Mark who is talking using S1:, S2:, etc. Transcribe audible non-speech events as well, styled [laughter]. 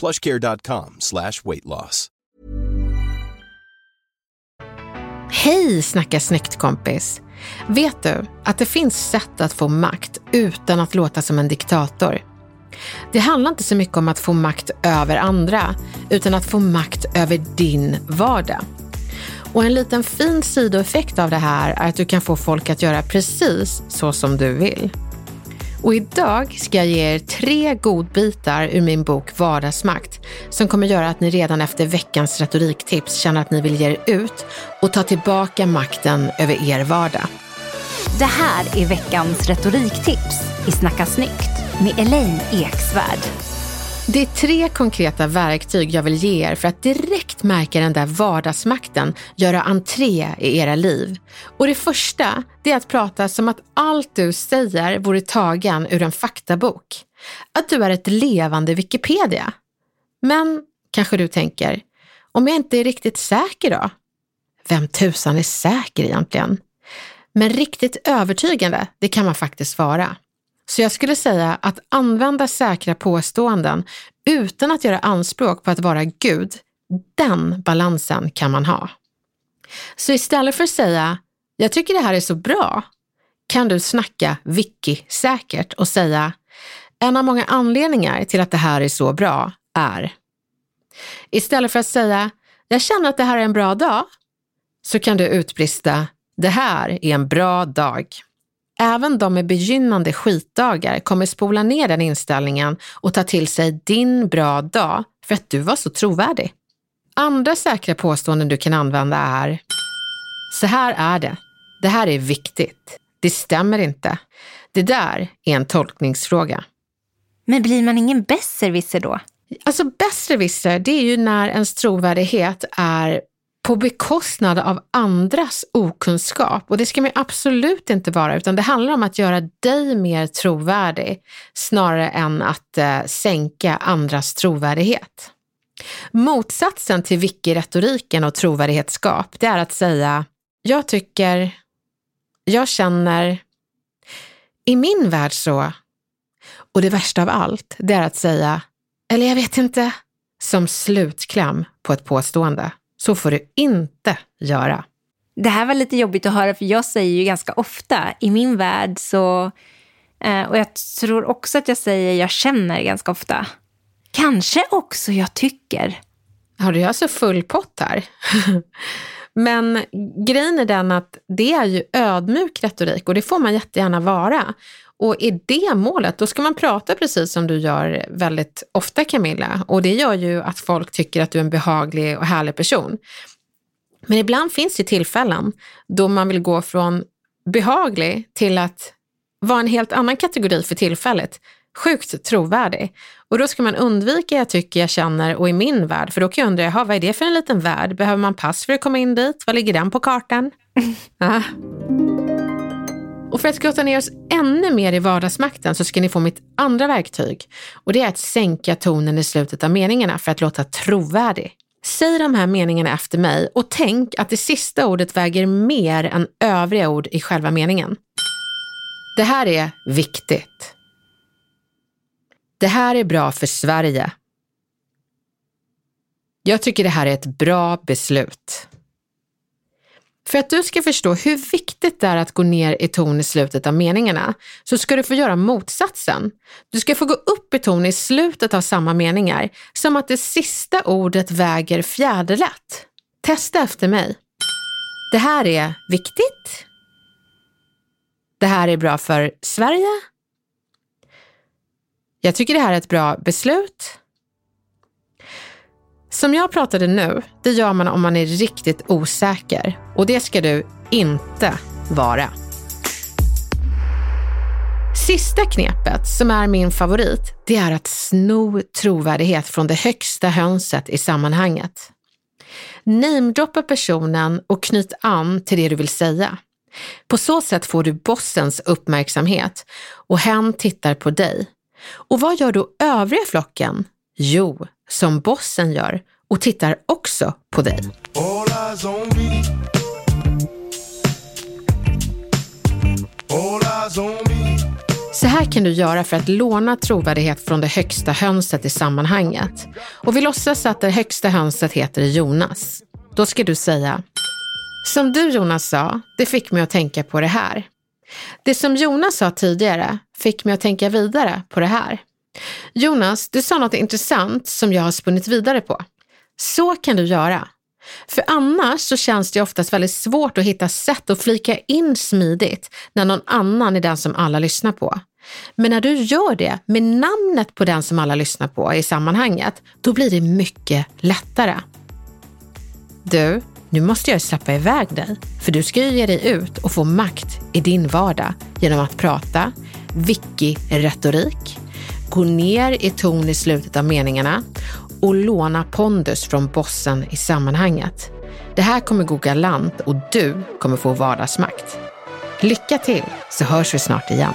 S1: plushcare.com slash weight loss.
S2: Hej Snacka snyggt kompis! Vet du att det finns sätt att få makt utan att låta som en diktator? Det handlar inte så mycket om att få makt över andra, utan att få makt över din vardag. Och en liten fin sidoeffekt av det här är att du kan få folk att göra precis så som du vill. Och idag ska jag ge er tre godbitar ur min bok Vardagsmakt som kommer göra att ni redan efter veckans retoriktips känner att ni vill ge er ut och ta tillbaka makten över er vardag.
S3: Det här är veckans retoriktips i Snacka snyggt med Elaine Eksvärd.
S2: Det är tre konkreta verktyg jag vill ge er för att direkt märka den där vardagsmakten göra entré i era liv. Och det första, det är att prata som att allt du säger vore tagen ur en faktabok. Att du är ett levande Wikipedia. Men, kanske du tänker, om jag inte är riktigt säker då? Vem tusan är säker egentligen? Men riktigt övertygande, det kan man faktiskt vara. Så jag skulle säga att använda säkra påståenden utan att göra anspråk på att vara Gud, den balansen kan man ha. Så istället för att säga “jag tycker det här är så bra” kan du snacka vicky säkert och säga “en av många anledningar till att det här är så bra är” Istället för att säga “jag känner att det här är en bra dag” så kan du utbrista “det här är en bra dag”. Även de med begynnande skitdagar kommer spola ner den inställningen och ta till sig din bra dag för att du var så trovärdig. Andra säkra påståenden du kan använda är Så här är det. Det här är viktigt. Det stämmer inte. Det där är en tolkningsfråga.
S3: Men blir man ingen besserwisser då?
S2: Alltså besserwisser, det är ju när ens trovärdighet är på bekostnad av andras okunskap. Och det ska man absolut inte vara, utan det handlar om att göra dig mer trovärdig snarare än att eh, sänka andras trovärdighet. Motsatsen till wiki-retoriken och trovärdighetsskap, det är att säga jag tycker, jag känner, i min värld så, och det värsta av allt, det är att säga, eller jag vet inte, som slutkläm på ett påstående. Så får du inte göra.
S3: Det här var lite jobbigt att höra för jag säger ju ganska ofta i min värld så, eh, och jag tror också att jag säger jag känner ganska ofta. Kanske också jag tycker.
S2: Ja, du alltså full pott här? [laughs] Men grejen är den att det är ju ödmjuk retorik och det får man jättegärna vara. Och i det målet, då ska man prata precis som du gör väldigt ofta Camilla. Och det gör ju att folk tycker att du är en behaglig och härlig person. Men ibland finns det tillfällen då man vill gå från behaglig till att vara en helt annan kategori för tillfället. Sjukt trovärdig. Och då ska man undvika jag tycker, jag känner och i min värld. För då kan jag undra, jaha, vad är det för en liten värld? Behöver man pass för att komma in dit? Vad ligger den på kartan? [laughs] Och för att grotta ner oss ännu mer i vardagsmakten så ska ni få mitt andra verktyg. Och det är att sänka tonen i slutet av meningarna för att låta trovärdig. Säg de här meningarna efter mig och tänk att det sista ordet väger mer än övriga ord i själva meningen. Det här är viktigt. Det här är bra för Sverige. Jag tycker det här är ett bra beslut. För att du ska förstå hur viktigt det är att gå ner i ton i slutet av meningarna så ska du få göra motsatsen. Du ska få gå upp i ton i slutet av samma meningar som att det sista ordet väger fjäderlätt. Testa efter mig. Det här är viktigt. Det här är bra för Sverige. Jag tycker det här är ett bra beslut. Som jag pratade nu, det gör man om man är riktigt osäker. Och det ska du inte vara. Sista knepet, som är min favorit, det är att sno trovärdighet från det högsta hönset i sammanhanget. Namedroppa personen och knyt an till det du vill säga. På så sätt får du bossens uppmärksamhet och hen tittar på dig. Och vad gör då övriga flocken? Jo, som bossen gör och tittar också på dig. Så här kan du göra för att låna trovärdighet från det högsta hönset i sammanhanget. Och vi låtsas att det högsta hönset heter Jonas. Då ska du säga Som du Jonas sa, det fick mig att tänka på det här. Det som Jonas sa tidigare fick mig att tänka vidare på det här. Jonas, du sa något intressant som jag har spunnit vidare på. Så kan du göra. För annars så känns det oftast väldigt svårt att hitta sätt att flika in smidigt när någon annan är den som alla lyssnar på. Men när du gör det med namnet på den som alla lyssnar på i sammanhanget, då blir det mycket lättare. Du, nu måste jag släppa iväg dig, för du ska ju ge dig ut och få makt i din vardag genom att prata, vicky retorik, gå ner i ton i slutet av meningarna och låna pondus från bossen i sammanhanget. Det här kommer gå galant och du kommer få vardagsmakt. Lycka till så hörs vi snart igen.